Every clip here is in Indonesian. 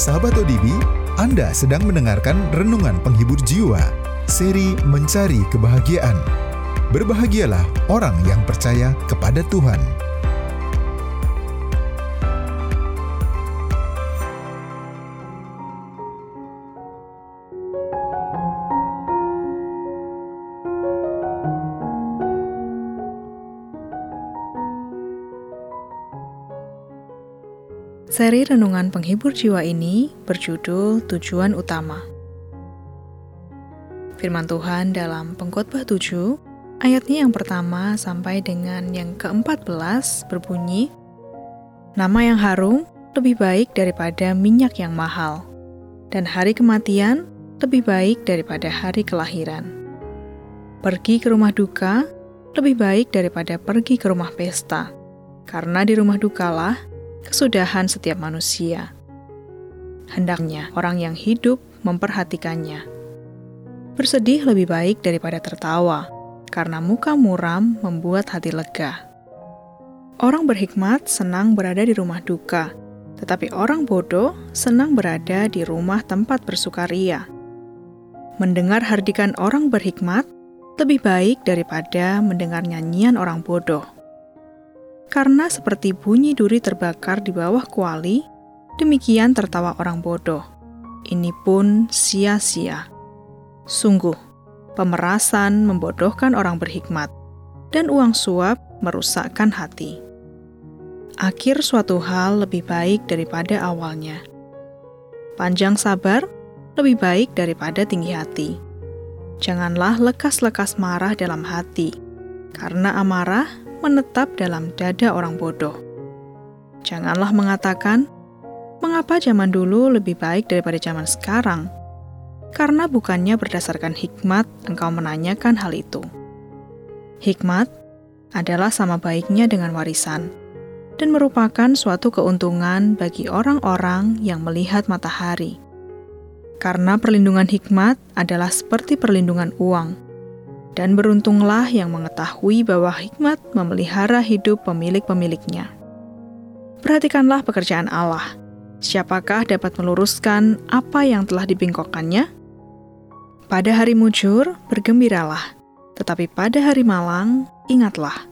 Sahabat ODB, Anda sedang mendengarkan Renungan Penghibur Jiwa, seri Mencari Kebahagiaan. Berbahagialah orang yang percaya kepada Tuhan. Seri renungan penghibur jiwa ini berjudul Tujuan Utama. Firman Tuhan dalam Pengkhotbah 7, ayatnya yang pertama sampai dengan yang ke-14 berbunyi, Nama yang harum lebih baik daripada minyak yang mahal, dan hari kematian lebih baik daripada hari kelahiran. Pergi ke rumah duka lebih baik daripada pergi ke rumah pesta, karena di rumah dukalah kesudahan setiap manusia. Hendaknya orang yang hidup memperhatikannya. Bersedih lebih baik daripada tertawa, karena muka muram membuat hati lega. Orang berhikmat senang berada di rumah duka, tetapi orang bodoh senang berada di rumah tempat bersukaria. Mendengar hardikan orang berhikmat lebih baik daripada mendengar nyanyian orang bodoh karena seperti bunyi duri terbakar di bawah kuali, demikian tertawa orang bodoh. Ini pun sia-sia. Sungguh, pemerasan membodohkan orang berhikmat, dan uang suap merusakkan hati. Akhir suatu hal lebih baik daripada awalnya. Panjang sabar lebih baik daripada tinggi hati. Janganlah lekas-lekas marah dalam hati, karena amarah menetap dalam dada orang bodoh. Janganlah mengatakan, "Mengapa zaman dulu lebih baik daripada zaman sekarang?" Karena bukannya berdasarkan hikmat engkau menanyakan hal itu. Hikmat adalah sama baiknya dengan warisan dan merupakan suatu keuntungan bagi orang-orang yang melihat matahari. Karena perlindungan hikmat adalah seperti perlindungan uang dan beruntunglah yang mengetahui bahwa hikmat memelihara hidup pemilik-pemiliknya. Perhatikanlah pekerjaan Allah. Siapakah dapat meluruskan apa yang telah dibengkokkannya? Pada hari mujur, bergembiralah. Tetapi pada hari malang, ingatlah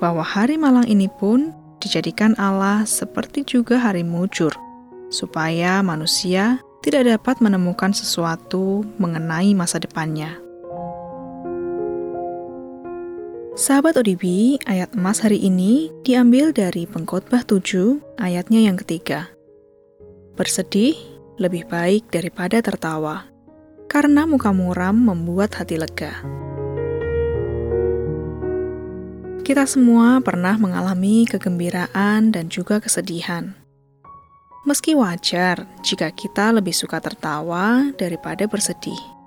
bahwa hari malang ini pun dijadikan Allah seperti juga hari mujur, supaya manusia tidak dapat menemukan sesuatu mengenai masa depannya. Sahabat ODB, ayat emas hari ini diambil dari pengkhotbah 7 ayatnya yang ketiga. Bersedih lebih baik daripada tertawa, karena muka muram membuat hati lega. Kita semua pernah mengalami kegembiraan dan juga kesedihan. Meski wajar jika kita lebih suka tertawa daripada bersedih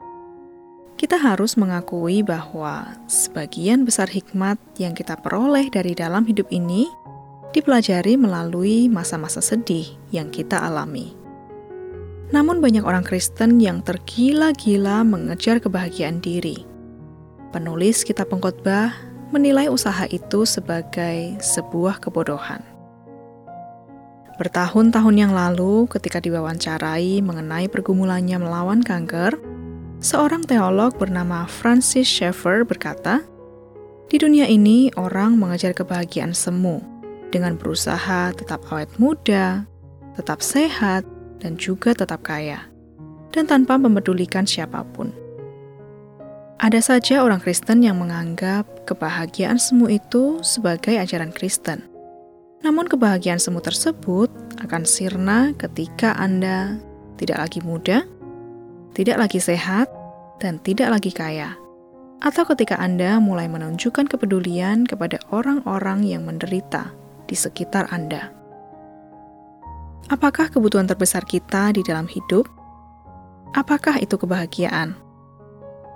kita harus mengakui bahwa sebagian besar hikmat yang kita peroleh dari dalam hidup ini dipelajari melalui masa-masa sedih yang kita alami. Namun, banyak orang Kristen yang tergila-gila mengejar kebahagiaan diri. Penulis Kitab Pengkhotbah menilai usaha itu sebagai sebuah kebodohan. Bertahun-tahun yang lalu, ketika diwawancarai mengenai pergumulannya melawan kanker, Seorang teolog bernama Francis Schaeffer berkata, "Di dunia ini orang mengejar kebahagiaan semu dengan berusaha tetap awet muda, tetap sehat, dan juga tetap kaya, dan tanpa mempedulikan siapa pun." Ada saja orang Kristen yang menganggap kebahagiaan semu itu sebagai ajaran Kristen. Namun kebahagiaan semu tersebut akan sirna ketika Anda tidak lagi muda, tidak lagi sehat, dan tidak lagi kaya, atau ketika Anda mulai menunjukkan kepedulian kepada orang-orang yang menderita di sekitar Anda. Apakah kebutuhan terbesar kita di dalam hidup? Apakah itu kebahagiaan?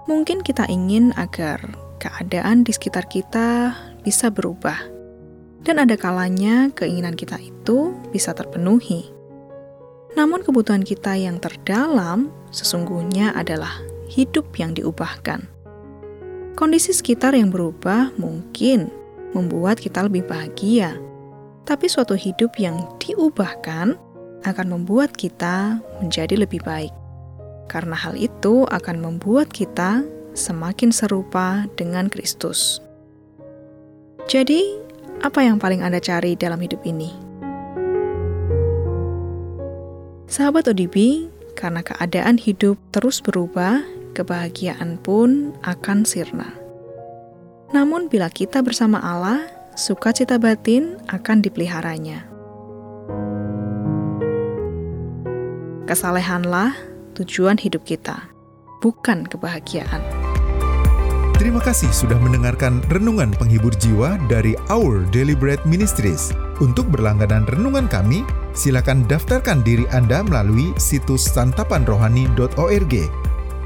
Mungkin kita ingin agar keadaan di sekitar kita bisa berubah, dan ada kalanya keinginan kita itu bisa terpenuhi. Namun, kebutuhan kita yang terdalam sesungguhnya adalah hidup yang diubahkan. Kondisi sekitar yang berubah mungkin membuat kita lebih bahagia, tapi suatu hidup yang diubahkan akan membuat kita menjadi lebih baik. Karena hal itu akan membuat kita semakin serupa dengan Kristus. Jadi, apa yang paling Anda cari dalam hidup ini? Sahabat ODB, karena keadaan hidup terus berubah, kebahagiaan pun akan sirna. Namun bila kita bersama Allah, sukacita batin akan dipeliharanya. Kesalehanlah tujuan hidup kita, bukan kebahagiaan. Terima kasih sudah mendengarkan renungan penghibur jiwa dari Our Bread Ministries. Untuk berlangganan renungan kami, silakan daftarkan diri Anda melalui situs santapanrohani.org.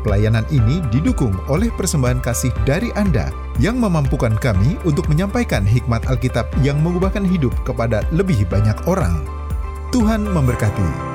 Pelayanan ini didukung oleh persembahan kasih dari Anda yang memampukan kami untuk menyampaikan hikmat Alkitab yang mengubahkan hidup kepada lebih banyak orang. Tuhan memberkati.